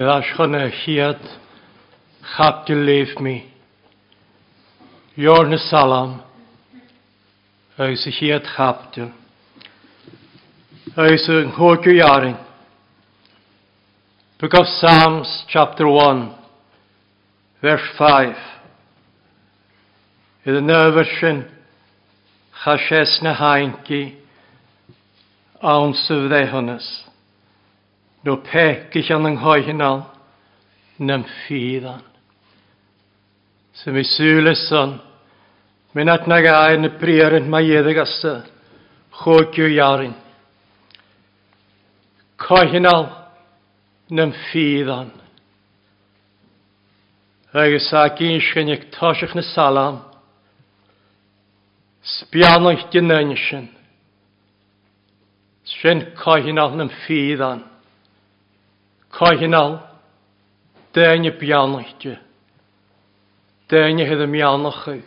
Ashchan a chiad chapti leif mi. Jor na salam agus a chiad chapti. Agus a nghodio iarin. Book of Psalms chapter 1 verse 5. Yd y nerfysyn chashes na hainki awn sydd ddehonys. Rwy'n pegis an yng nghoihinol nam ffyddan. Sy'n mi at mi'n atnag yn y brieryn mae ieddig asa, chwgio iarin. Cohinol nam ffyddan. Agus a gyn eich tosach na salam, sbianwch dyn yn sy'n. Sy'n cohinol nam ffyddan. Cohinal, déine bianachte, déine het a mianachu,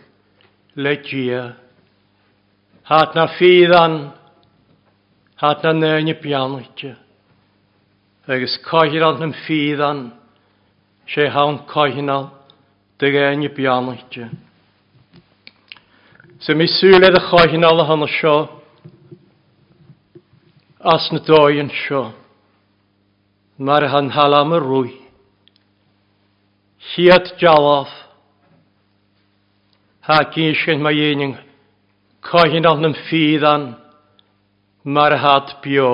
le gia. Hat na ffydd an, hat na néine bianachte. Agus cohinal nam an, sé hawn cohinal, déine bianachte. Se mi sŵle a cohinal a hana sio, as na dóin sio mar han halam y rwy. Siat jalaf. Ha gysyn mae eining cohin al yn ffiddan mar had bio.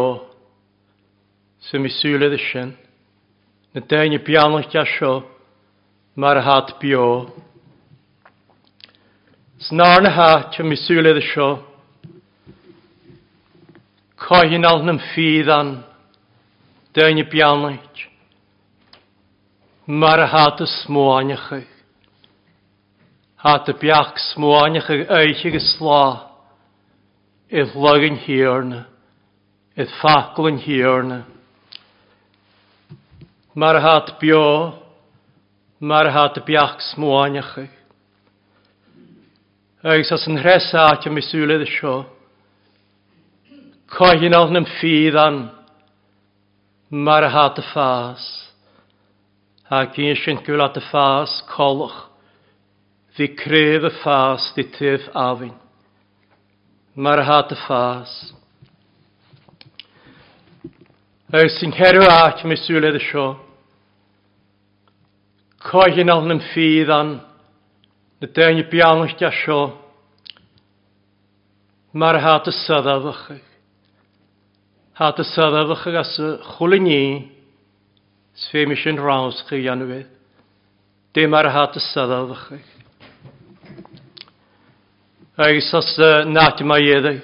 Sy'n mi sylid y sy'n. Na dain i bianwch gasio mar had bio. Snar na ha ti'n mi sŵlydd ysio. Cohin al yn ffiddan mar Dyna bianlaid. Mar a hat y smwaniach eich. Hat y biach smwaniach eich eich eich slá. Ydd lygyn hirna. Ydd ffaclyn hirna. Mar a hat bio. Mar a hat y biach smwaniach eich. Eich sas yn rhesa at y miswledd y sio. Cohin alnum ffydd an mar a hat a fás. Ha gyn sy'n gwyl at y ffas colwch, fi cref y ffas di tyf afin. Mae'r hat y ffas. Yr sy'n herw ac mi sŵledd y sio. Coegin al yn ffydd an, na dyn i bianwch da sio. Mae'r hat y sydd a fychych. Tá a sadadacha gas cholaní s féimi sin ráscha anhid, dé mar há a sadadacha. Agus as náti mai dhéadaigh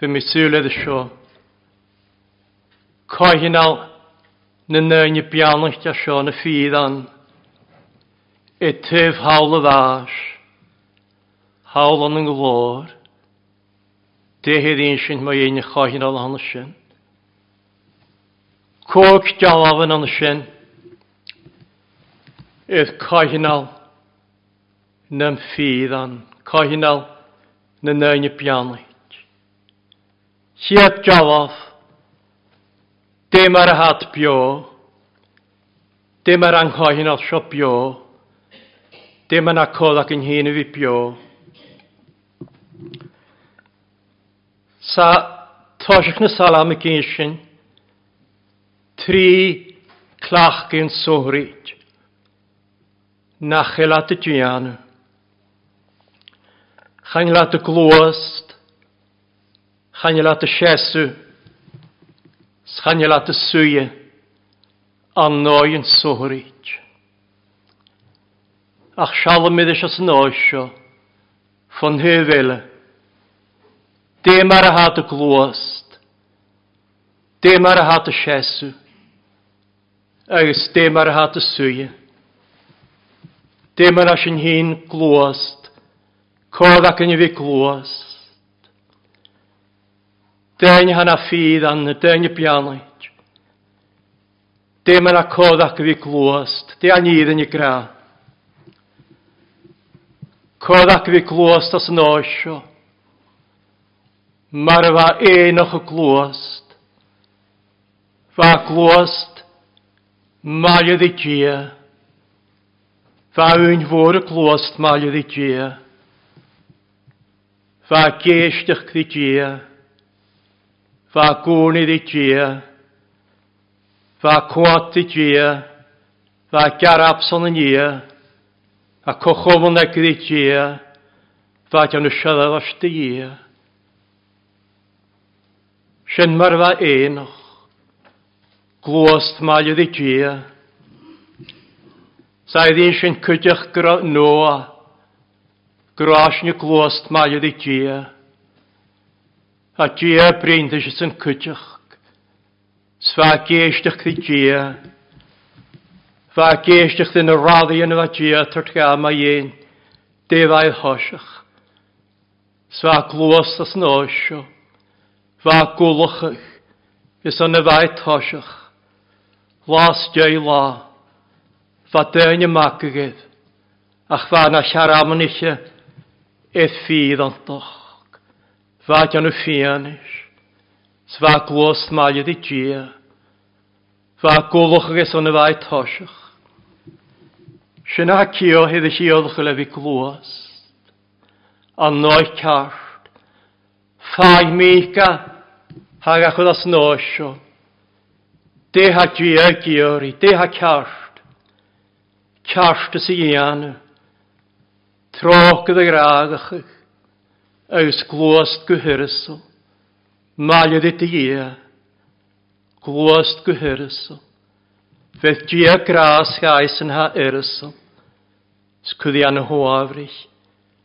fi mi siúle a seo. Cohinál na nöine beannacht a seo na fíd an, i tuh hála bhás, hálan an glór, Déhéad on sin má dhéine cháin al hana sin. Cóg deáhan an sin iad caihinál nam fíd an caihinál na naine pianaid. Siad deáh dé mar a hat bio dé mar an caihinál seo bio dé mar na cólaach yn híanamh bio. Sa táiseach na salama y sin tri clach gyn sóhríid na chélaat a tíana. Chain leat a glóast, chain leat a séú, chain leat a suúe an yn sóhríid. Ach sealamid is as náisio ffon hyfele, Dim ar a hat y glwast. Dim ar a hat y siesw. agus dim ar a hat a suúe. Dé mar a glwast. Codd ac yn in fi glwast. Dyn hana ffydd an y na déine pianoid. Dé mar a cóach bhí glóast, Dé a níad in i gra. y fi glwast as an áisio mar bha éach a glóast, Fa glóast maiad i tia, Fa un fór y glwast, maiad i tia, Fa géisteach i tia, Fa gúnid i tia, Fa cwat i tia, Fa garabson yn ia, A cochofon ag i tia, Fa gan y siadad i tia, Sian mar fa éoch, glóst maio ddi dia. Saedd i sy'n cydych gyda noa, gras ni glóst maio ydi gia. A gia brynd eisiau sy'n cydych. sfa geisdych ddi gia. Fa geisdych dyn y raddi yn fa gia, tort gael mae ein, defaidd hosach. Sfa glóst as nosio. Fa gwlachach, ys yn y fai tosach. Las diau la, fa dyn y magagedd, ach fa na siaram yn eisiau, eith ffydd ond doch. Fa gan y ffianis, sfa glos maliad i gia, fa gwlachach ys yn y fai tosach. Sy'n Sinna cio hyd y sioddwch y lefi glwast, a noi cart, Fai mi ga Hag a chud as nosio. De ha dwi ar gyori, dé ha cart. Cart ys i ianu. Troch gyda graagachach. Eus glwast gyhyrisol. Maliad i dy ia. Glwast gyhyrisol. Fydd dwi a gras gais yn ha erisol. Sgwyddi anu hwafrych.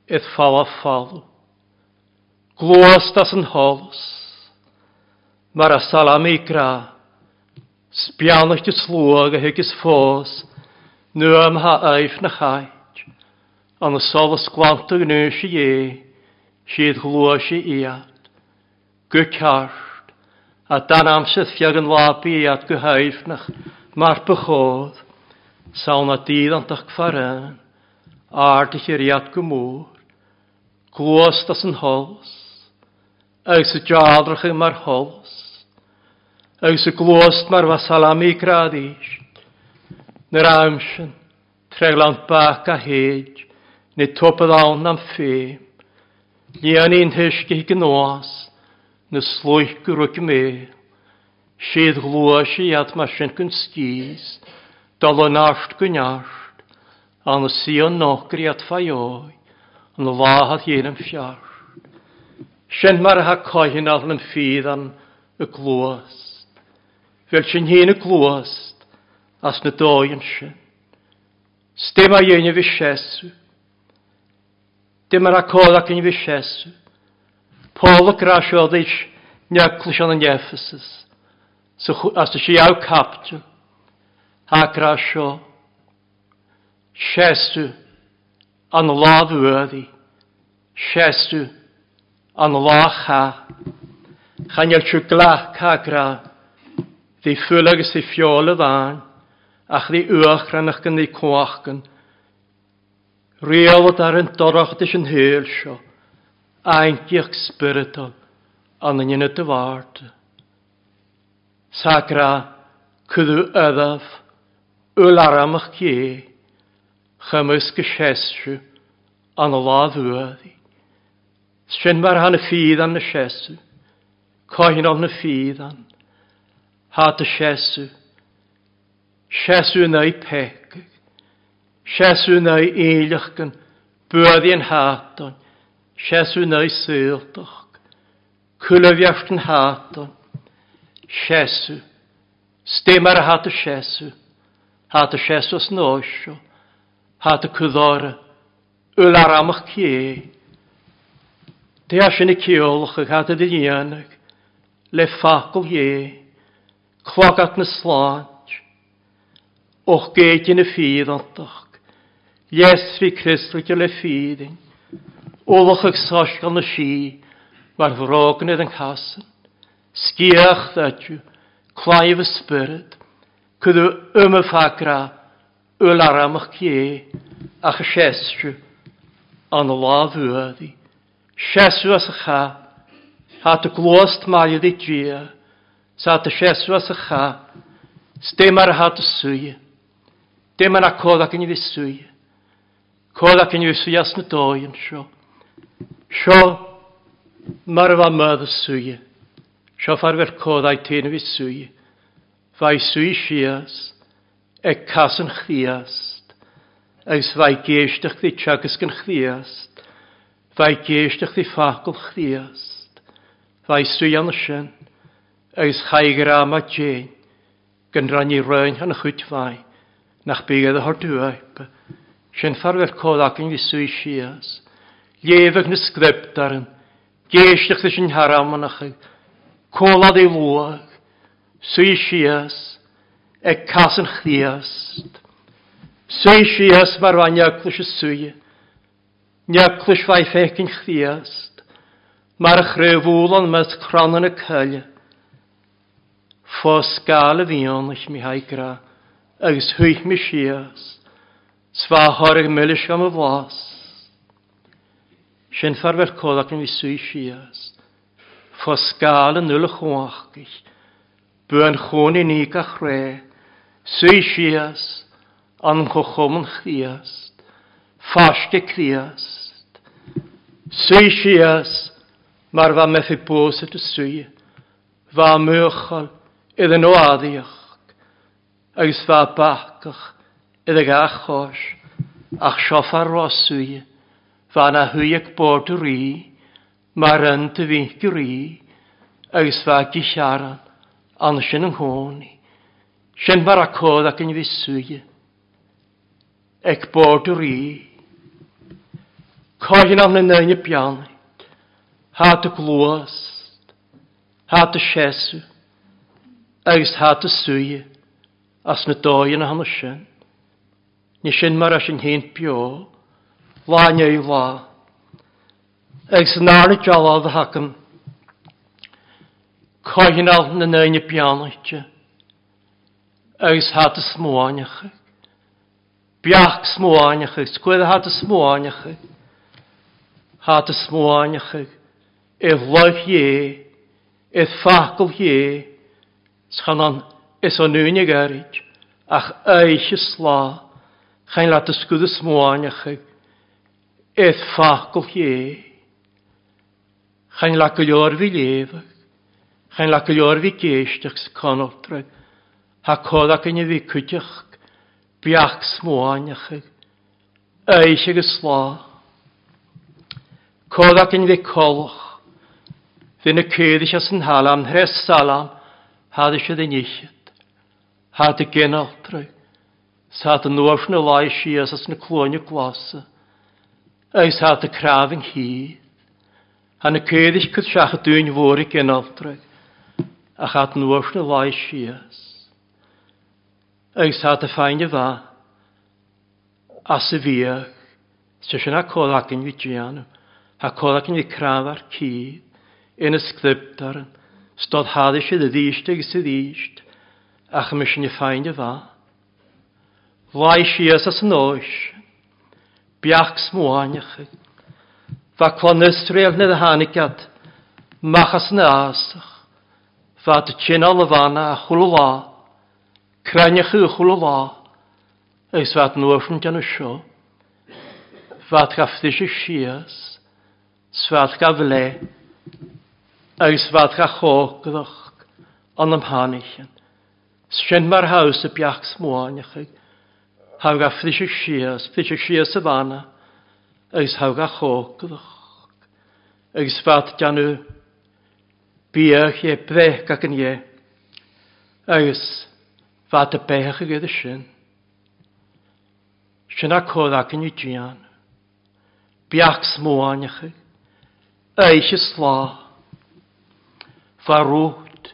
Edd fal a falw. Glwast as yn holos. Mar a salam i gra. Sbianach dy slwag a hygis ffos. Nw am ha eif na chaid. An y sol ysgwant o gnwys i e. Sydd glwys i iad. Gwcart. A dan amsydd fiag yn lab iad gwyhaif nach mar bychodd. Sawl na dydd an dach gfaran. Ardych i'r iad gwmwr. Glwys das yn hols agus y jadrach yn mar holos, agus y glost mar fasalami gradis, nyr amsyn, treglant bach a hyd, neu topad awn am ffim, lian i'n hysgu gynwas, na slwych gwrwg me, sydd glwys i ad mae sy'n gyn sgis, dal o'n arst gynnarst, a'n y sion nogri at ffaioi, yn lahad hyn yn fiar. Sy'n mar ha coihin al yn ffydd an y glwast. Fel sy'n hyn y glwast as na doi yn sy'n. Stema yw'n y fisesu. Dim ar acodd ac yn y fisesu. Paul y grasio ddys niaclis an yn Ephesus. As dy si aw captu. Ha grasio. Sesu. An ladd wyddi. Sesu. Sesu an lácha. Chanel siw glach cagra, ddi ffwyl agos i ffiol y ddan, ach ddi uach rhan ach gan ddi coachgan. Riol ar yn dorach dys yn hyl sio, aintiach spiritol, an yn yna dyfart. Sagra, cydw yddaf, yl aramach gie, chymys gysesio, an y ladd wyddi. Syn mar han y ffydd an y siesw. Coen o'n y ffydd an. Had y siesu. Siesu yn ei peg. Siesu yn ei eilach gan bwyddi yn haton. Siesu yn ei syldoch. Cwlyfiach yn haton. Siesu. Stem ar hat y siesu. Hat y siesu os nosio. Hat y cwddora. Yl ar amach cieg. Di a sin y ciolch ag ad ydy nianag, le ffacol ie, chwagat na slant, o'ch geit yn y ffydd antach, Yes fi Cristl gyda le ffyddin, olwch ag gan y si, mae'r frognydd yn casyn, sgiach ddadju, claif y spyrd, cydw ym y ffagra, yl aramach cie, y chysestw, an y la fwyddi. Sieswas cha, ha dy glwast mael i ddia, sa dy sieswas cha, stem ar ha dy swy, dim yna codd ac yn i codd ac yn i ddiswy as na doi yn sio, sio mar fa mydd y swy, sio ffarfer codd ai tyn i swy, fai swy sias, e cas yn chdiast, ys fai geisdach dditag ysgyn chdiast, Fai geistach ddi ffacl chdiast. Fai swian sin. Agus chaigar am ma djein. Gan rhan i rhain han y chwyt fai. Nach bygedd y hordw aipa. Sy'n ffarwyr codac yn ddiswy sias. Liefag na sgrebdarin. Geistach ddi sy'n haram yn achig. Colad ei lwag. Swy sias. E cas yn chdiast. Swy sias mae'r faniag ddys y swyau. Neaglus fai fecyn chdiast, mar y chrefwl ond mys cron yn y cyl. Fos gael y fion eich mi haigra, agos hwych mi sias, sfa horig mylys am y flas. Sy'n ffarfer codag yn fiswy sias, fos gael yn yl y chwachgych, bwyn chwn i ni gachre, swy sias, an chwchwm yn chdiast fasge criast. Swy sias, mar fa methu bwys at y swy, fa mwychol iddyn nhw addiach, agos fa bachach iddyn achos, ach siofar roswy, fa na hwyag bod y rhi, mar yn dy fynd y rhi, agos fa gisiaran, an sy'n yng nghoni, sy'n mar ac yn fi swy, ec bod y rhi, Cohin am yn yn y bian. Hat y glwys. Hat y siesw. Agus hat y swy. As na doi yn hannol sy'n. Ni sy'n mar as yn hyn bio. La neu la. Agus yn ar y jala dda hacym. Cohin am yn yn y bian. Agus hat y smwaniach. Biach smwaniach. Sgwyd hat y smwaniach. há a smóáinecha i bhlaich dhé i facail dhé chanan is an nuúine garid ach éiche slá chain le a scuúda smóáinecha i facail dhé chain le go leor bhí léomh chain le go leor bhí géisteach sa canoltra ha cóach in bhí cuiteach beach smóáinecha éiche go sláth Coddac yn fi colch. Fy'n y cyddig as yn halam, hres salam, had eisiau ddyn eisiad. Had y genaltrau. Sad yn nôr sy'n y lai si as as yn y clonio glasa. Eis had y craf yn hyd. Han y cyddig cyd siach y dwi'n fwr i genaltrau. A chad yn nôr sy'n y lai si as. Eis had y ffain y fa. As y fiach. Sy'n siarad coddac yn fi gianw a codag yn fi craf ar ci, yn ysglyptar, stod haddys i ddysd ag sydd ddysd, ach ymys yn y ffain y fa. Lai si as as yn oes, biach smwaniach, fa clon clonysref nid y hanigad, mach as yn asach, fa dy tjena lyfana a chwlw chwlwla, craniach y chwlwla, eis fa dyn nhw ffwn gan y sio, fa dy gaffdys i sias, sfad gafle, agus sfad ga chogddoch an am hanichen. Sjen mar haus y biach smoanach ag, hawg a ffrisio sias, ffrisio sias y fanna, agus hawg a chogddoch. Agus sfad janw, biach e brech ac yn ie. agus fad y bech ag ydy sjen. Sjen a cod ac yn i gian. biach smoanach ag, eisje sla. Farood,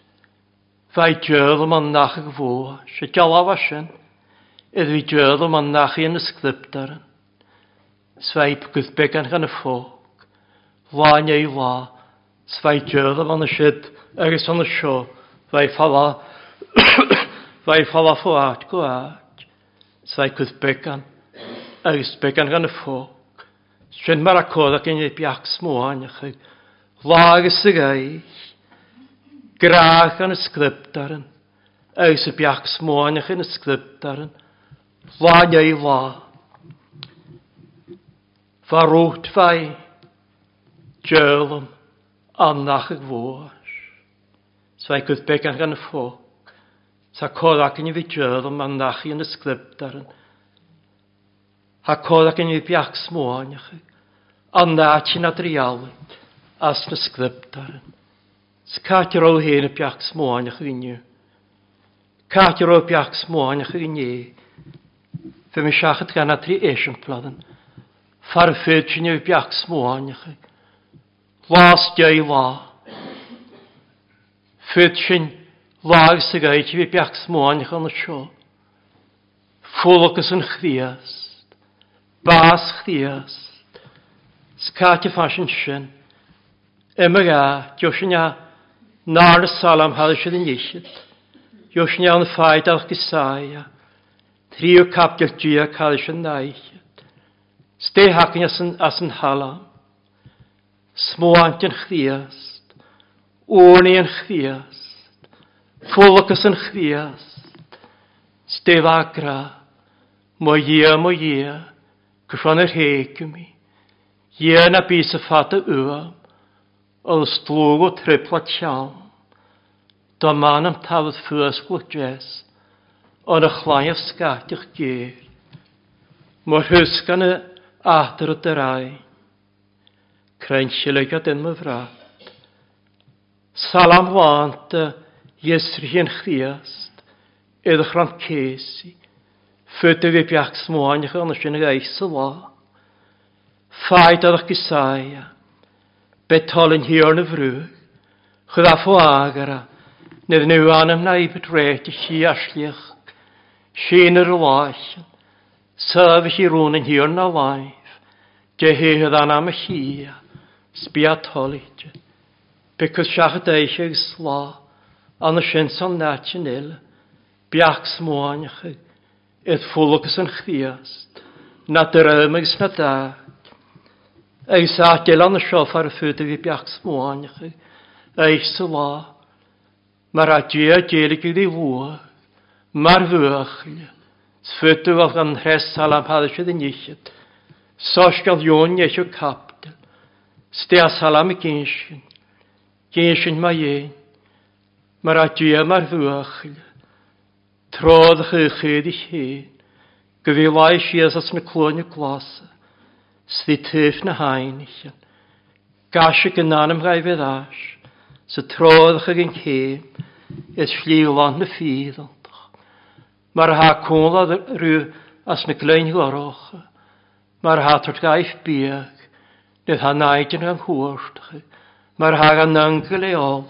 fai tjöðu man nachig vó, sé tjala vasin, eða vi tjöðu man nachig inni skriptarinn, sveip guðbyggan hann að fók, la, sveip tjöðu man að sitt, ergis hann að sjó, vai fala, vai fala fó átt Sy'n mar a codach yn ei biach smwan ych chi. Lag ys y gai. Grach yn y sgriptaren. Eis y biach smwaan ych yn y sgriptaren. Lag ei la. Farwt fai. Jölum. Annach ag fwrs. Sa'i gwybeg ar gan y Sa Sa'i codach yn ei fi jölum. Annach yn y sgriptaren. Ha cod ac yn i biach smwaniach. Anna ti'n adrial. As na sgryptar. Scatir o hyn y biach smwaniach i ni. Catir o biach smwaniach i ni. Fy mi siachat gan atri eisiau pladan. Farfyd ti'n yw biach smwaniach. Las diau la. Fyd ti'n lag sy'n gael ti fi biach smwaniach yn y sio. Fwlwg ys yn chdias. Bás chtíos. Skáte fashion sin. Ima ga, diwrs yn ia, nar y salam hal sin in yishit. Joshua an fáid ach gisaya. Tríu kapjal dia kal sin naishit. Ste hakin as yn halam. Smoant yn Smoantin chtíos. Ornian chtíos. Fólachas yn chtíos. Ste fagra. Mo yia, mo yia. Cwrsion yr heicwmi. Ie na bys y ffad y ywam. Oedd slwg o tripla tiawn. Do man am tafod ffys gwlydres. Ond y chlai af sgatio'ch gyr. Mor hysgan y adr o dyrai. Crensil dyn my myfrat. Salam wanta Jesrhyn Chriast, edrych rhan cesi. Fyta fi biach smoan ych yn ysyn ag eis y lo. Ffaid ar ych gysaia. Betol yn hir yn y frwg. Chyd a ffo agara. Nid nhw an ymna i bedret i chi asliach. Sien yr lachan. Sef i chi rŵn yn hir na laif. Dy hydd an am y chia. Sbia tolit. Because siach y deisig sla. An y sy'n son natyn il. Biach smoan ych. Edd ffwlwg yn chdiast, na drymig na da. Eis a dylan y siof ar y ffyd i fi biach smwain chi. Eis y la. Mae'r adio a dylig i fi fwa. Mae'r fwych. Sfydw fel gan hres al am hadd eisiau ddyn eisiau. Sos gael iwn eisiau capdol. Stea salam i gynsyn. Gynsyn mae ein. Mae'r adio mae'r fwych. Tróðach i chydi hín, gyfilais Jésas na clóni glasa, sdi tyf na hainich, gasig yn anam gai fydd as, sy tróðach ag yn cym, ys lliwlan na ffyddaldach. Mae'r ha cwnlad rhyw as na glein goroch, mae'r ha tort gaif biag, nid ha naid yn anghwrstach, mae'r ha gan angel e ol,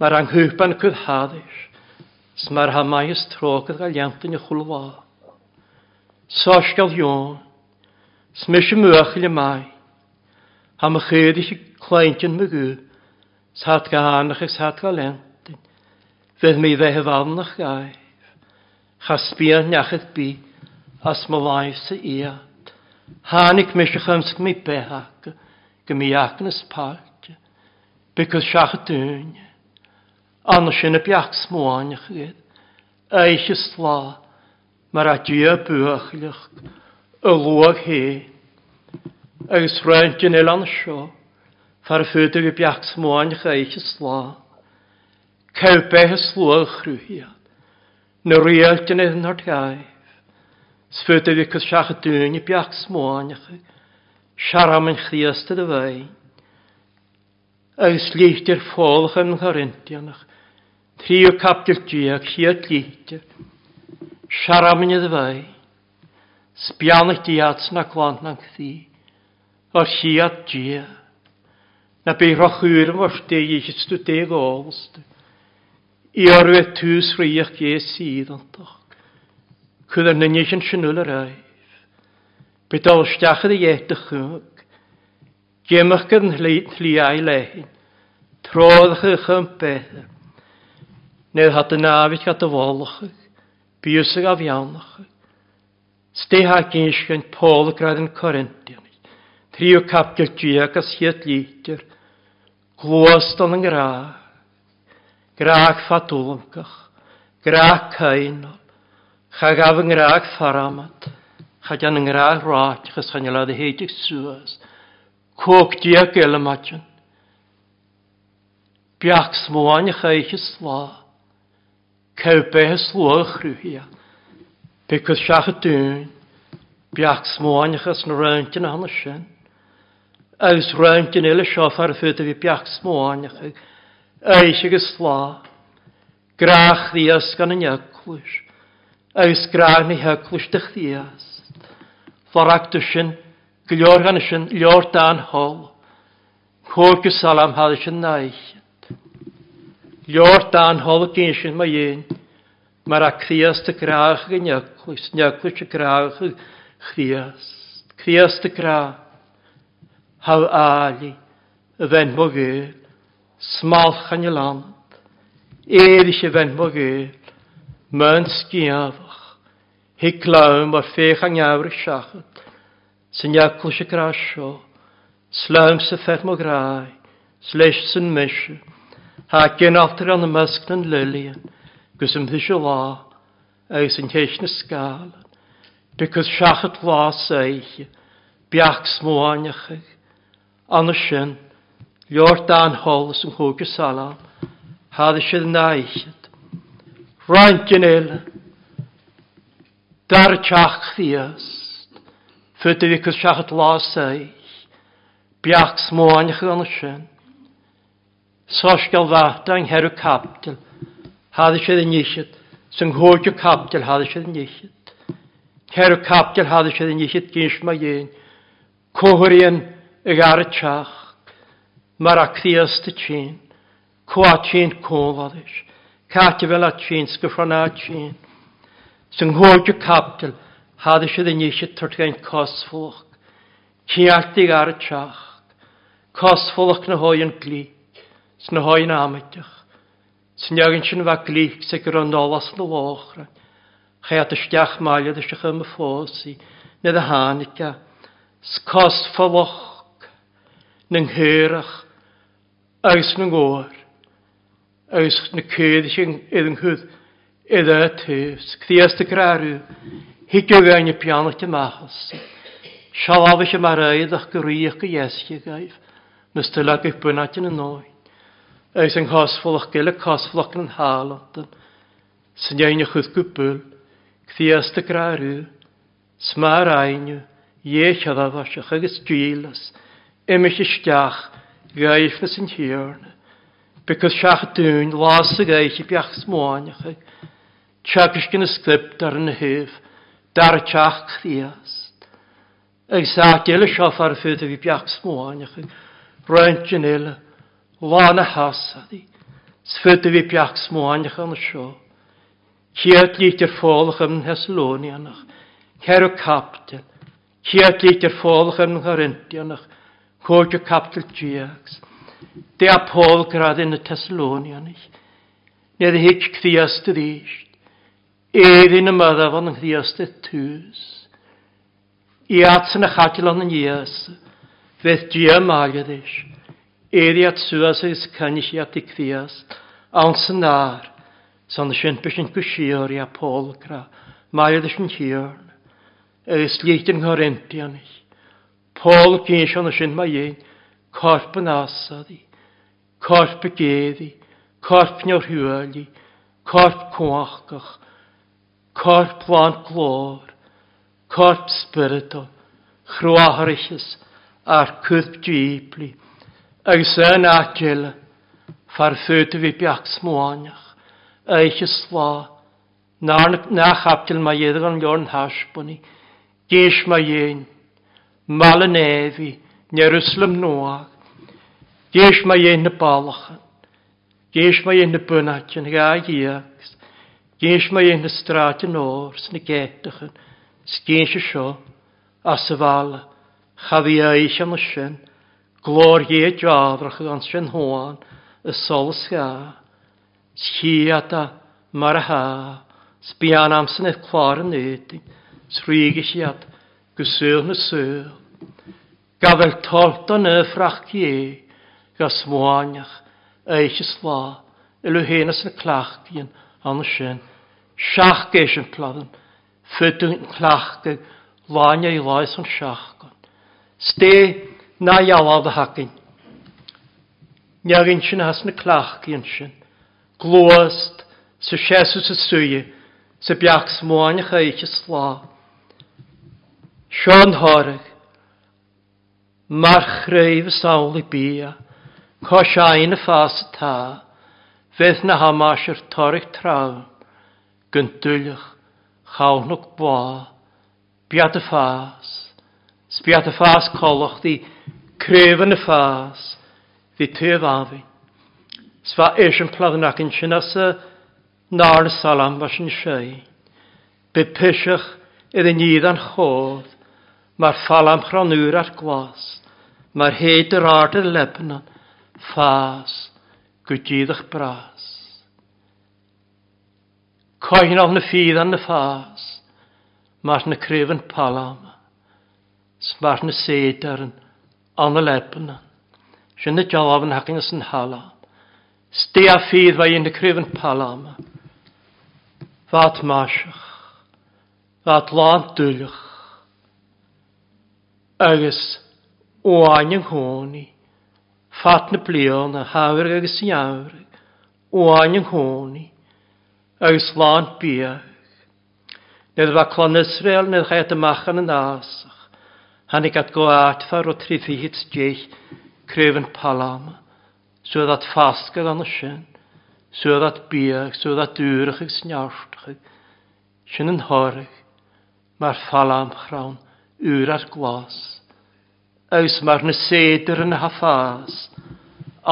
mae'r anghwpan cwdhaddys, Smar ha mai maes trógad gael iantyn y chwlwa. Sos gael ion. Smys y mwachil y mai. Ha my chyd i si cleintion my gw. Sat gahanach eich sat gael iantyn. Fydd mi fe hyfannach gaif. Chasbia nachyd bi. As my laif sy iad. Hanig mysig ymsg mi behag. Gymi agnes part. Because siach y dyn. Anna sin y biach smóanach gyd. Eich ysla, mae'r adio a dwi y lwag he. Agus rhaid yn el anna sio, far ffydig y biach smóanach eich y slá. Cawbeth y slwag chrwyhiad, na rhaid yn edrych yn gaif. Sfydig y cysach y dyn y biach smóanach ych, Siaram yn chdiast y dyfain. agus líchtir fólach yn ngharintianach. Tríú captiltíach siad líte, Siaramine bhai, Spianach diaats na clánach thí, Ar siad diag. Na bé rochúr mar eich istú deg áhastu, I orwedd tŵs rhiach ge sydd síð antach, Cwyd ar nynnig yn sinwl yr aif, Bydol stiachad i etach chwg, Gemach gan hli ai lehin, Trodd eich yn bethau, Nid hat yn afyd gat y fólach, bwysig a fiawnach. Stei ha gynsigan Paul gradd yn Corintian. Trio capgyl diag as hiad lítir. Glwast o'n yn graag. Graag fatwlymgach. Graag cainol. Chag af yng Ngraag faramat. Chag an yng Ngraag rach as chan ylad heidig sŵas. Cwg diag elmatjan. Biach smoan i chaich i slaag. Cawbe hyslwch rhyw Because siach y dyn, biach smwain achos na rwynt yn hana sy'n. Aws rwynt yn siof ar y ffyd fi biach smwain achos. Eich ag ysla. Grach ddias gan yn iaglwys. Aws grach ni iaglwys dych ddias. Lorag dysyn, glior gan ysyn, lior dan hol. Cwrg y salam hadd ysyn naich. Lior dan hol gynsin mae un, Mae'r a dy y graach y Nyglwys nyaclwys y graach y chrias. Chrias dy graach. Haw ali, y fen mo gyl, e, smalch yn y land, eilish y fen e, mo gyl, Mae'n sgiafach, higlawm o'r ffech ang awr y siachod, sy'n nyglwys y graach sio, slawn sy'n ffet mo grai, sleis sy'n mysio, Ha gen after an y mysg yn lylion, gys ym ddysio la, eis yn teis na sgal, bygys siachat la seich, biach smwaniach ag, an y sin, lior dan hols yn hwg y salam, ha ddysio naichet, rhaid gen eil, dar tiach ddiast, fydy bygys siachat la seich, biach smwaniach an y sin, Sosgal fata yng heru kaptil. Hadde sydd yn iechyd. Sy'n hwydw kaptil hadde sydd yn iechyd. Heru kaptil hadde sydd yn iechyd gyns ma ien. Kohorien ag ar y tiach. Mae'r ac ddias dy tîn. Cwa tîn cofadis. Cati fel a tîn sgyffron a tîn. Sy'n hwydw kaptil hadde sydd yn iechyd tyrtgain cosfwch. Ciartig ar y tiach. Cosfwch na hoi yn glid sna hoin amatach. Snjagin sin va klík se gur an nálas na láchra. Chéat isteach maiad is secha me fósaí Nid y hanica. Scos faloch na hyrach. agus na ggóir, agus na céad sin iad an chud iad a tús, Críasta gráú, hi go gaine peanachta machas. Seábha se mar réadach go riíoch go gaif. gaibh, na stalaach bwynat yn y nóid. Eis yn chosfolach gael y cosfolach yn halot. Sy'n iawn ychyd gwbl, cthias dy grarw, smar ainw, iech a ddafasach agos dwilas, ymys ysdiach, gaif na sy'n hirna. Because siach dyn, las y gaif i biach smwaniach ag, siagys gyn ysgrib dar yn hyf, dar siach cthias. Eis a gael y siofar ffyd ag i biach smwaniach ag, rwy'n gynela, Lana hasadi. Sfydw i biach smwaniach yn y sio. Ciad lít yr ffolch yn Heslonianach. Cer o captel. Ciad lít yr ffolch yn Charintianach. Cwrdd o captel diags. De a Paul grad yn y Teslonianach. Nid hig cthiast y ddysg. Eddyn y myddaf yn cthiast y tŵs. I at atsyn y chadil yn y nias. Feth dia magadysg. Eriat suasis kanisiat i at i cthias, awn sy'n ar, sy'n sy'n bysyn kviast, ansenar, san sjöntbysyn kusior ja polkra, majadysyn hjörn, eis er liten horentianis, pol kinshan sjönt majen, korpen asadi, korpe gevi, korp njor huali, corp cwachgach, corp plant glor, corp spirito, chroaharichis, ar cwth djibli, agus yn agil ffa'r ffyd fi biach smwaniach, eich ysla, na chapdil mae iddog yn lorn hasbwni, gys mae ein, mal yn efi, Jerusalem noag, gys mae ein y balachan, gys mae ein y bynnachan, ga iags, gys mae ein y strat yn ors, ni gedachan, sgys y sio, asafala, chafi eich am y sy'n, Glór hé e jadrach an sin háin i solas ga. Schiata mar a ha. Sbian am sy'n eich clor yn eiti. Srig i siat. Gyswyl na syl. Gafel tolt o'n yfrach gie. Gas mwaniach. Eich ysla. Ilw hen as y clach an sy'n. Siach geis yn cladden. Fytyn clach gyg. Lanya i lais yn siach gyn na iawal dy hacin. Niagin sy'n has na clach gyn sy'n. Glwast, sy siesw sy swy, sy biach smwain ych eich slá. Sion horag, mar chreif y sawl i bia, cos ein y ffas y ta, fydd na hamas yr torig trawn, gyntylych, chawnwg bwa, biad y ffas, sbiad y ffas colwch di, Crefan y ffas, fi tyf afi. Sfa eisiau pladnach yn sy'n asa nar y salam fas yn siau. Be pysych iddyn nid an chodd, mae'r falam chronwyr ar gwas, mae'r hed yr ard yr lebnan, ffas, gwydgyddach bras. Coen o'n y ffydd an y ffas, mae'r na crefan palam, sma'r na sedar yn an y lepyn. Sy'n y jalaf yn hacyn ys yn hala. Sti a ffydd fe yn y cryf yn palam. Fat masach. Fat lan dwylach. Agus oain yng nghoni. Fat na blion a hawr agus yn iawr. Oain yng nghoni. Agus lan biach. Nid fa clon Israel nid chait y machan yn asach. Hannig at go atfar o trifihid deich crefyn palam, sydd at ffasgad an y sin, sydd at biach, sydd at dŵrach ag sniartach, sin yn horig. mae'r falam chrawn ŵr ar glas. eus mae'r na sedr yn ha ffas,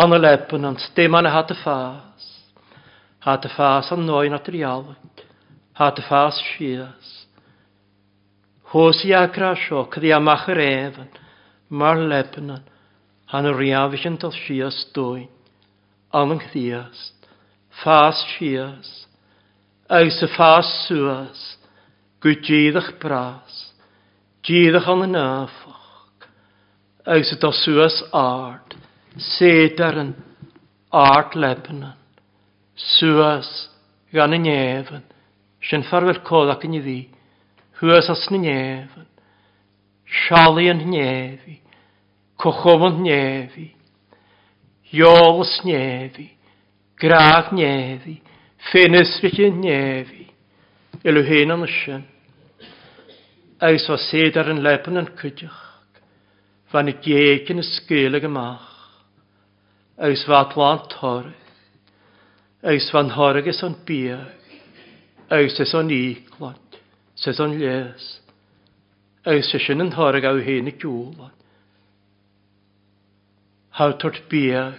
an y lepen ond dim an y hat y ffas, hat y ffas an noen at yr rialwyd, hat y ffas sias, Hósaí acra seo chudí amach réhan mar lepanan han a riamhisin tal sias dóin, an chtíast, fás sias, ag sa fás suas, go díadach brás, díadach an náfach, ag sa tal suas ard, sédaran, ard lepanan, suas gan a névan, sin farvel códach yn i ddi, Hwysas na nefn. Siali yn nefi. cochom yn nefi. Iolus nefi. Graag nefi. Ffenysrych yn nefi. Elw hen yn ysyn. eis o sed ar yn lepen yn cydioch. Fan y geig yn ysgyl ag ymach. Agus fa tlan torith. Agus fan horgus o'n biag. eis es o'n iglon. Says on les. Agus se sin an thorag a héna dúlan. Hátort bíag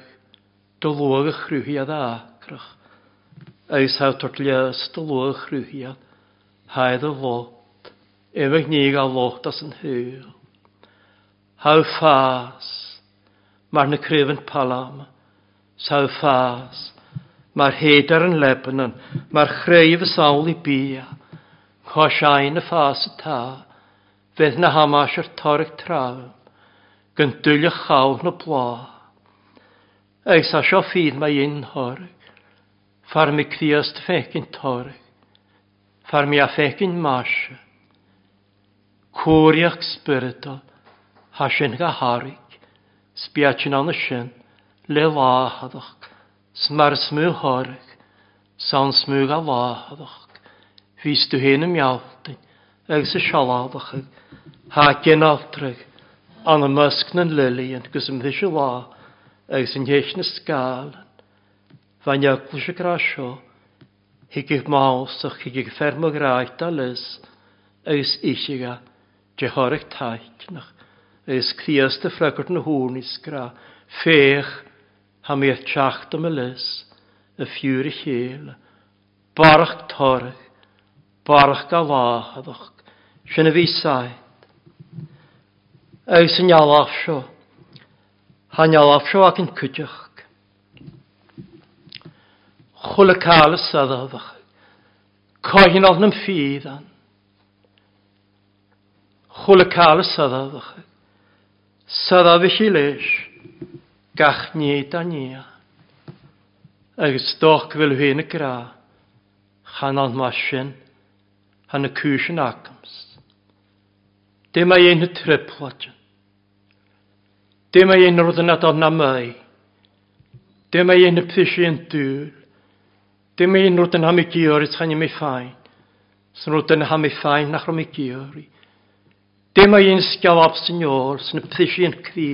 do chrwyhiad acrach. ácrach. Agus tort les do y chrwyhiad. Haedd y lot. Efeg níg a lot as yn hyl. Hau ffas, mae'r na cryfyn palam. Sa'w ffas, Mae'r hedar yn Lebanon, mae'r chreif y sawl i bia. Chá y ffas y ta, fydd na hamas ar targ trawm, gan dwylle chawch na blá. Eis sa sio ffydd mae un horg, far mi cwiast fecyn torg, far mi a fecyn masio. Cwriach spyrdol, hasyn ga harig, sbiachin an sin, le lahadach, smar smw horg, san smw ga lahadach. Fys du hén am jaalta, agus a sialádacha, ha gen altrach, an y mysg na'n lilian, gus am ddys y lá, agus yn hech na sgalan. Fa'n iaglwys y grasio, higig mausach, higig fermo graith a lys, agus isiga, dehorach taicnach, agus clias dy ffragwrt na hwn i sgra, fech, ha mi eich tiacht am y lys, y ffiwr i chel, barach torach, barach da lach sy'n y fi saith. Eus yn ialaf sio, han ialaf sio ac yn cydioch. Chwle cael y saddafach, coen o'n yn ffydd an. Chwle cael y saddafach, saddafach i leis, gach ni da nia. Agus doch fel hyn y gra, chanon masin, han y er cwysyn agamst. Dim ei ein y tripladyn. Dim ei ein roedd yn adon na mai. Dim ei ein y pysi yn dŵr. Dim ei ein roedd yn ham i giori tan i mi ffain. Sy'n roedd yn ham i ffain nach rhwm i gyr Dim ei ein sgawab sy'n iol, sy'n y pysi yn cri,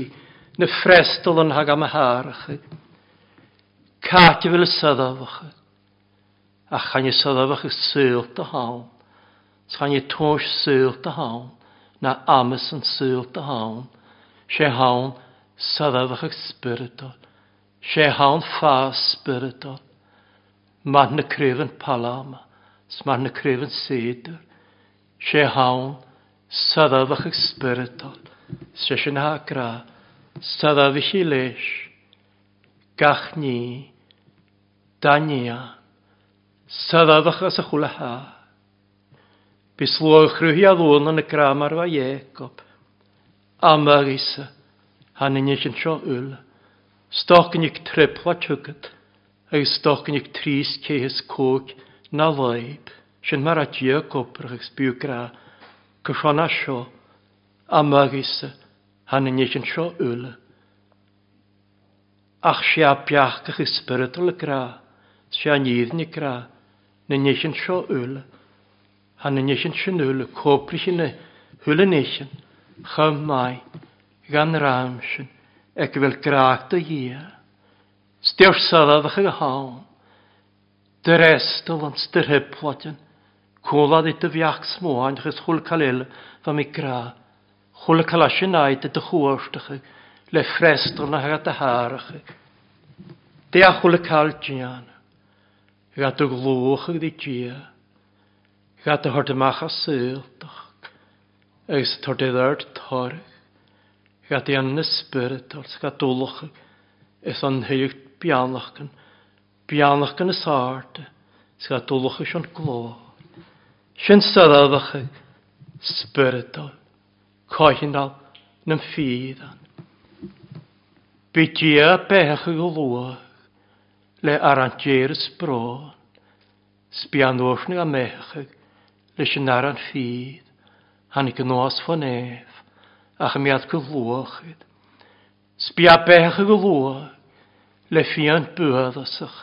na frestol yn hag am y harach. Cati fel y syddafach. A chan i syddafach y er sylt o hawn. Tá i tóis sylt y hawn, na amas an súlt a hán, sé hán ag spiritol, sé hawn fá spiritol, mar na cryfan palama, smar na cryfan sédur, sé hán sadafachach spiritol, sé sin ha gra, sadafich i leis, gach ni, dania, sadafach as a chwla Bislwch rhyw a ddwn yn y gram ar fa Iecob. Amag isa, han yn eich yn tro yl. Stoch yn eich trepla tygad, ag stoch yn eich tris ceis cwg na laib. Sian mar at Iecob rach eich sbiw gra, cyshan a sio. Amag isa, han yn eich yn tro yl. Ach si a biach gach ysbrydol y gra, si a nid ni gra, nyn eich yn tro yl. Han yn eisiau sy'n hwyl, copri sy'n hwyl yn chym mai, gan rhaim sy'n, ac fel graag dy ia. Stewr sadad ych ag hawn, dy restol yn styr hypladyn, cwlad i dy fiach smwain, chys chwl calil fa mi gra, chwl calas aid y dy le frester na hag at y har ych. Dy a chwl y cael dian, y glwch ag di Ga a thuir amach a síltach, agus thuir de dhéir táirich, ga í an na spiritars ga dúlacha is an thuocht beannachchan, beannachchan na sáte, s ga dúlacha an gló. Sin sadadacha spirital, cóihinál nam fídan. Bydí a becha go lua le arantéir sprón, spianúsnig a mechag leis yn ar an ffyd, hannig yn oas fan ef, ach mi adg y. Sbia bech y lwach, le fian bwydasach,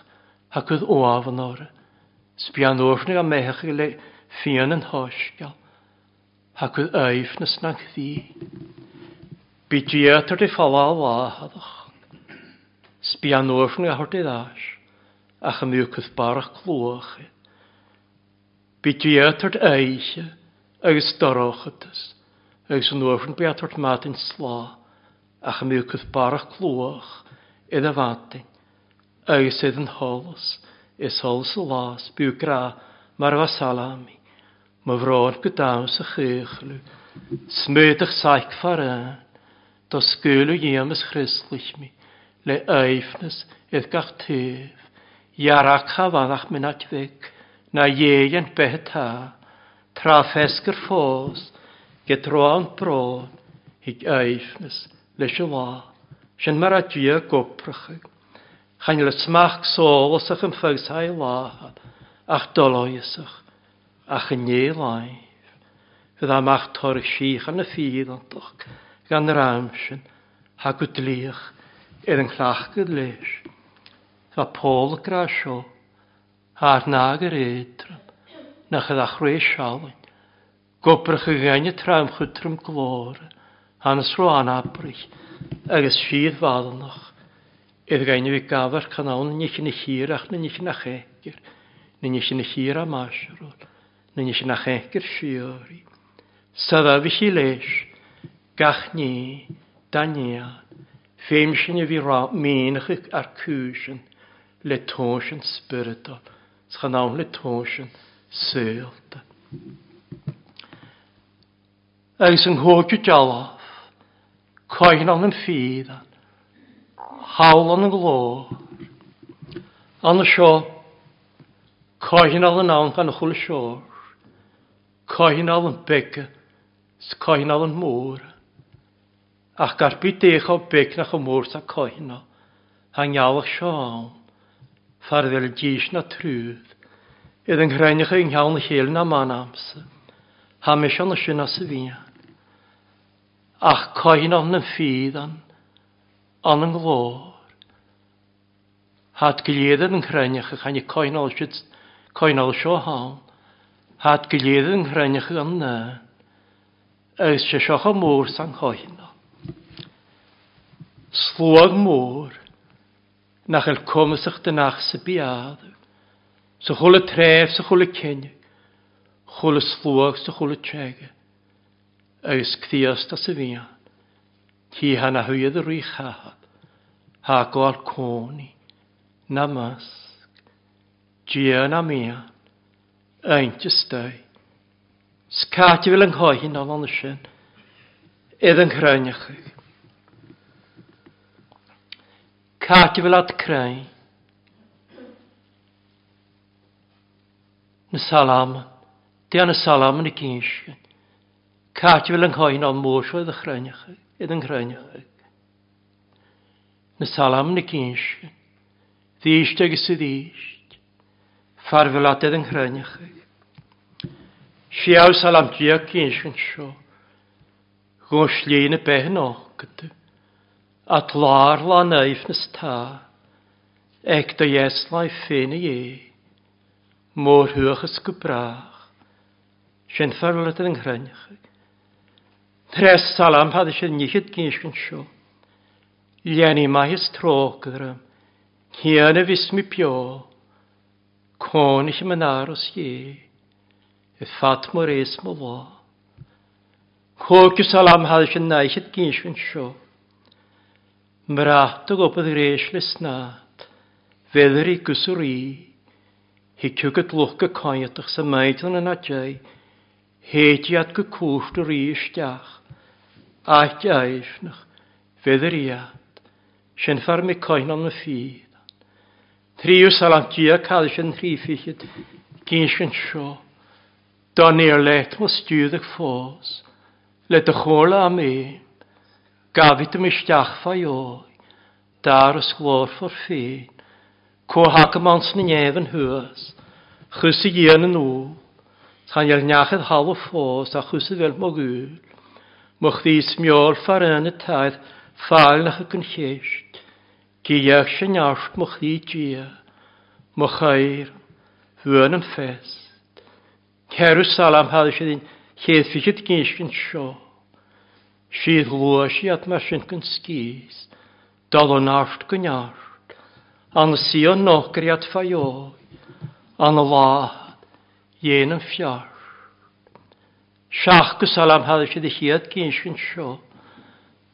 ac ydd oafan o'r, Sbia orsnig a mech le fian yn hosgal, ac ydd eifnes na'n chdi. Bidiatr di falal lahadach, Sbia orsnig a hordi ddash, ach y mi ychydd barach glwachyd. Bidriatart eiche agus dorochatas, agus yn ofen beatart mat yn sla, a chamywcydd barach clwach idd a fantin, agus idd yn holos, is holos y las, byw gra mar fa salami, ma fron gydaws a chychlw, smydach saich faran, dos gylw iemes chryslich mi, le eifnes idd gach tyf Iarach hafadach mynd at feg na ieien dhéan betá, tra fesgur ffos, get roan bron, hig eifnes leis y lá, sy'n mar a dia a gobrachig. Le smach sôlosach yn ffawsau lahad, ach doloesach, ach yn nie laif. Fydd am ach torch sych yn y ffydd antoch, gan yr amsyn, ha gwdliach, er yn llach gydleis. Fa pôl gra sio, haar nager eetrum, na gedag roe shalwin, gopper gegenje traum gutrum glore, hannes roe anabrig, ages vier vader nog, edh gegenje wie gaver kanaun, nich in ich hierach, nin ich nach heker, nin in ich hier am asherol, nin ich nach heker shiori, sada vich ilesh, gach ni, dania, Fem sin i fi ra menych ar. Tchanamle tósin sélta. Agus yn hwgio jalaf, coinan yn ffydd, hawl hawlan yn glor. An y sio, coen coinan yn awn gan y chwl sior, coen coinan yn bega, coen coinan yn môr. Ach byd eich o beg na chymwrs a coinan, hangialach sio'n farfel dís na trúd, iad an chreinach yng nghawn na man amsa, ha me er sian as y. Ach coen an yn ffydd an, an yn glor. Had gilydd yn chreinach ych hannu coen al sydd, coen al sio hawn, had gilydd yn chreinach ych an na, ys sy'n sioch o môr coen. Slwag môr, nach el komsach den nach se beade. Se cholle tréf se cholle kenne, cholle sloog se cholle trége. Agus cthiast a se vian, Ti hana hwyad yr hahad, ha gol coni, na masg, gia na mian, eint ystau. Sgati fel yng nghoi hyn o'n sy'n, edd yn chrynach. Cati fel at cry. Na salam, di an y salam yn y gynsio. Cat fel yng nghoen o'n mwysio idd chrynach, idd yn chraniach. Na salam yn y gynsio. Ddysg ag y ddysg. Farfelad idd yn chraniach. Siaw salam diag gynsio yn sio. Gwrs lŷn y behen o gyda. At lar lan eif nes ta. Ec da ieslau ffyn i e, môr hwch ysgw brach, sy'n farlet yn nghrynch. Tres salam pad eisiau nichyd gysgyn sio. Lieni mae hys troch gyda'r Hian y fus mi pio, con ich mynd aros ie, y ffat mor eis mo lo. Chwg yw salam hal eisiau naich at gysgyn sio. Mrach dy gobydd greis lys na, i Fedri gwswri, hi cwgyd lwch gy coiadach sa maidlan yn adjau, hediad gy cwft yr isdiach, aeth aifnach, fedriad, sy'n ffarm mi coen o'n y ffydd. Triw salam tia cael sy'n rhifillid, gyn sy'n sio, don i'r let mo stiwyd ag ffos, le dy chwla am un, gafid ym isdiach fai oi, dar ysglor ffwr ffyn, Cóhacha mans na nefn hwys. Chwys i gyn yn ôl. Tan i'r nachydd hal o ffos a chwys i fel mogwyl. Mwch ddys miol ffar yn y taith ffael nach y gynlleisht. Giach sy'n iasht mwch ddi gia. Mwch air. Hwn yn ffest. Cerw salam hadd eisiau ddyn lleith fysid gysgyn sio. Sydd lwys i at mae sy'n gyn sgis. Dal o'n asht gyn an sian nógriad fajó an lá dhéanam fiar. Seaach go salam haidir si de chiad cin sin seo,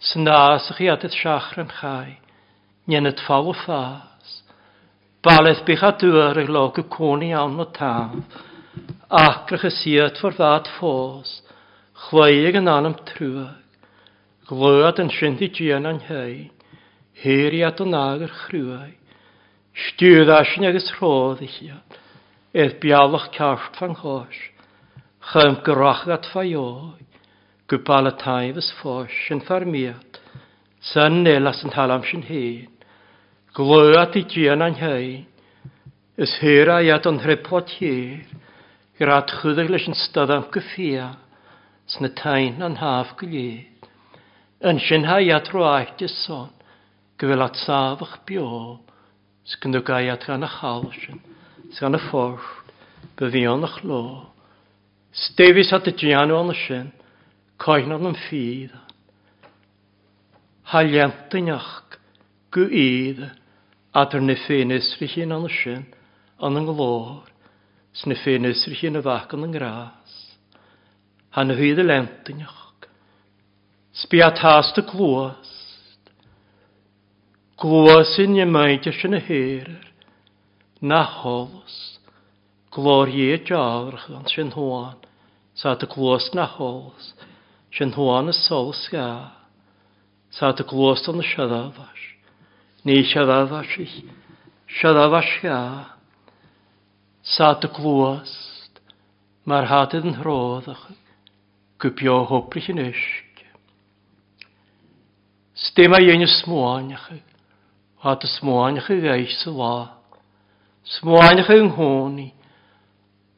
san náach iad seaach an chai, Nne fála fás, Ballaith becha dúar ag lá go cónaí an na tam, acracha siad for bhd fós, chléag an anam trúach, glóad an sintí díana an hei, héiriad an águr chhrúaid, Stúðasin agus chi, eith bjálach kjart fan chos. hós, chum grachat fajói, gwbala taifas fós yn farmiad, san nelas yn talam um sy'n hyn, glwat i gian an hyn, ys hyra iad o'n hrepot hir, grat chwydig leis yn stadam gyffia, sna tain an haf gwylid, yn sy'n haiad iad rwaith gyfel at safach biog, Sgyn nhw gaiad gan y chalsyn, sgan y ffordd, byddi o'n eich lo. Stefis at y dianw o'n y sy'n, coen o'n ffydd. Haliant yn iach, gw idd, adr na ffyn ysrych yn o'n y sy'n, o'n yng nglor, sna ffyn ysrych yn y fach yn yng ngras. Han hydd y lent yn iach. Sbiat hast y glwys, Glwasyn y maidys sy'n y hyrir, na holos, glori y jawrach yn sy'n hwan, sa dy glwas na holos, sy'n hwan y solus ia, sa dy glwas yn y siadafash, ni siadafash i, siadafash ga, sa dy glwas, mae'r hadydd yn hroddach, gwbio hwbrich yn ysg. Stema ie'n ysmwaniach, a dy smáinach y gais y la. Smáinach yng nghoni,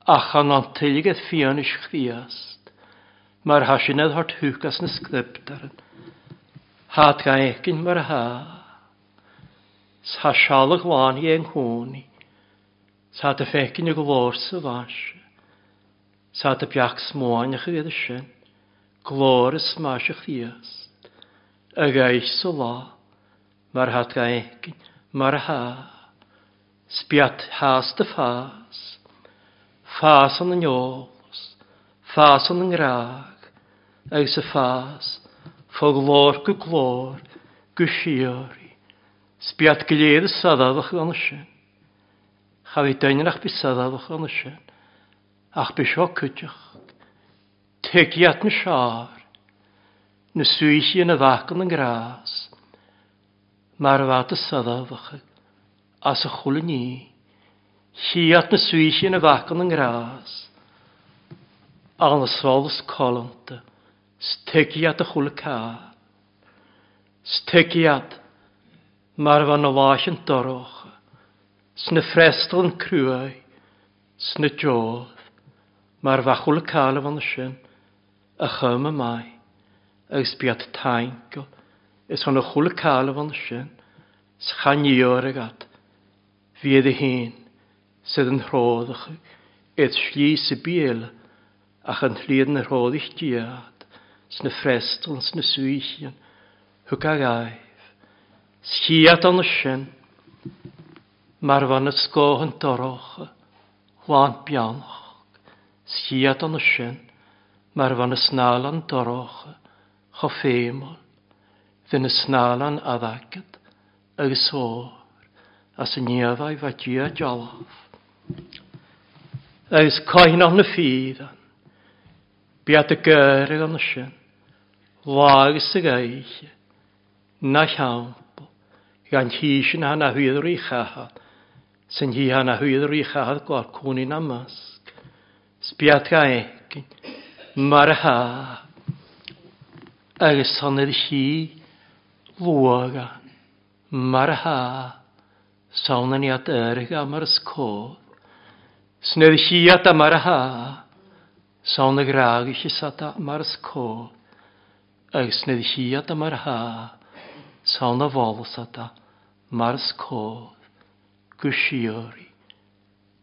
a chan an teilig eith fian is chdiast, mar hasinedd hart hwgas na sgriptaren, hat ga egin mar ha. Sa sialag lan i yng nghóni, sa dy fegin y glor sy fasio, sa dy biach smáinach i gael y sin, glor y smasio chdiast, y gais sa la mar hat gaekin, mar ha. Spiat has de fas fas on yn iolus, fas on yn graag, ag y fas fo glor gy glor, gy siori, spiat gilydd y saddafach gan ysyn. Chafi dynyn ach bys saddafach gan ysyn, ach bys o cydioch, tegiat yn siar, na swysi yn y fac yn yn gras, mar bhat is sadhafacha, as y chula ni. siat na swysi yn y facan yn gras, an asfalus colanta, Stegiad y chula ca, Stegiad. mar fan o fas yn doroch, sna frestal yn crwau, sna jodd, mar fachwl y cael y fan y sy'n. a chym y mai, ys biad taingo, is an chula cála bhan sin, s o'r agat, fiad y hyn sydd yn rhoddach, eith slí sy biel, ach yn llid yn rhodd i'ch diad, sna frestl, sna swychian, hwg ag aif, schiad an ysyn, mar fan y sgoch yn doroch, hwan bianach, schiad an ysyn, mar fan y snal an doroch, chofémol, fy'n na snálan a dhagad agus sór as y niafau fa dia jolof. Agus coen o'n y ffydd an. Biad y gyrru o'n ysyn, sy'n. Lagus y gaich. Na llawn. Gan hi sy'n hana hwydd o'r i chahad. Sy'n hi hana hwydd o'r i chahad gwar cwni na masg. Sbiad ga egin. Mar ha. Agus honydd hi vuaga marha saunan yat erga marsko. Sned hiata marha sauna gragi sata marsko. Ag sned hiata marha sauna volsata marsko. Gushiori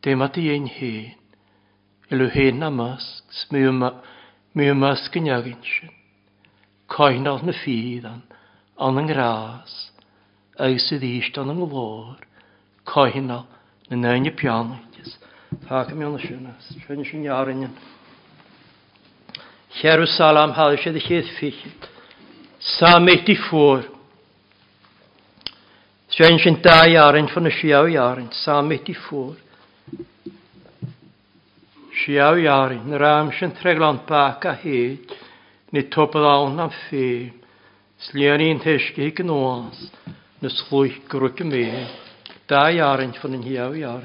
temati ein hen elu hen namask smyma mymask nyagin shin koinal na an an ngras, agus sydd eist an yng glór, cohina na nainne pianaitis. Páca mi anna sinna, sinna sinna arinnan. Cheru salam hal sé de chéad fichilt, sa méti fór. Sin sin da arint fan na siaw arint, sa méti fór. Siaw arint, na rám sin treglan a héad, ni topal awn am fém. Sléiríon teisce go nóas na slúich grúce mé, dá jarin fan an hiáhhear.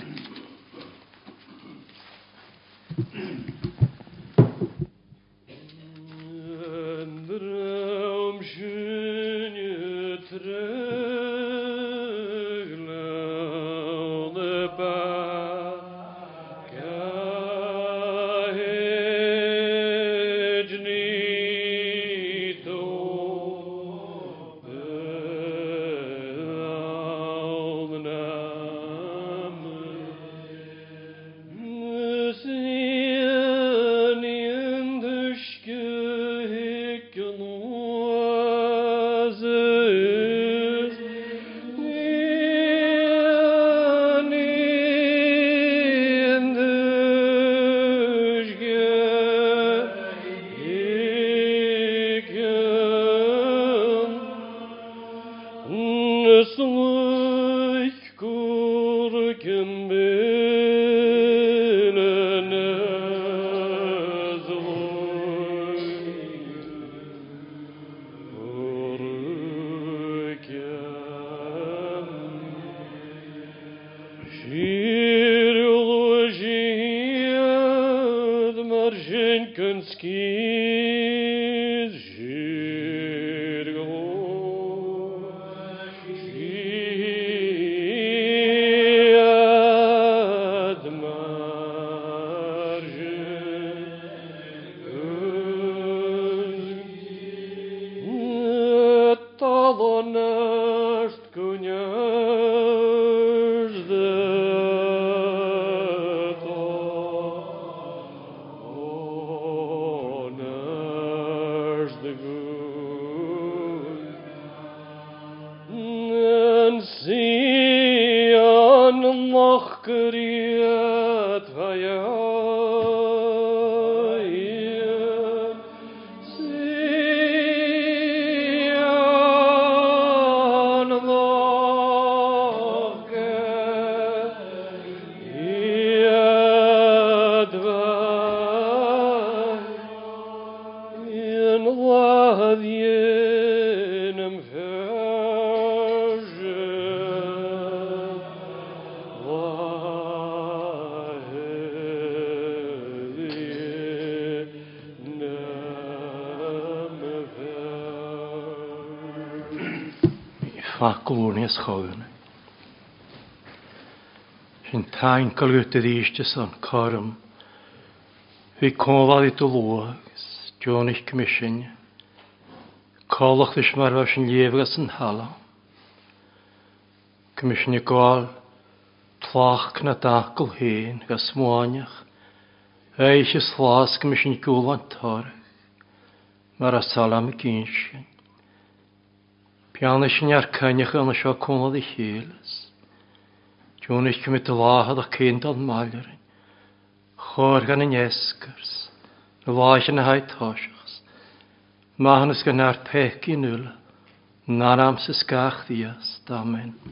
Амах крия твоя. nes chogan. Sy'n tain colgwyd y ddysg son corym. Fi cofal i dwlwag, Jonig Commission. Colwch ddys mae'r fawr sy'n liefgas yn hala. Commission i gol, tlach na dacl hen, gas mwaniach. Eich ys llas Commission i gwlan an torg. Mae'r asalam y gynsyn. Fianna sin ar cynnych yn sio cwmlad i hylus. Dwi'n eich cymryd y lahad o cynt o'n maelrin. Chor gan yn esgars. Y laes yn y hau tosiachs. Mahan ys gan ar pec i nŵl. Na'r amser sgach ddias. Amen.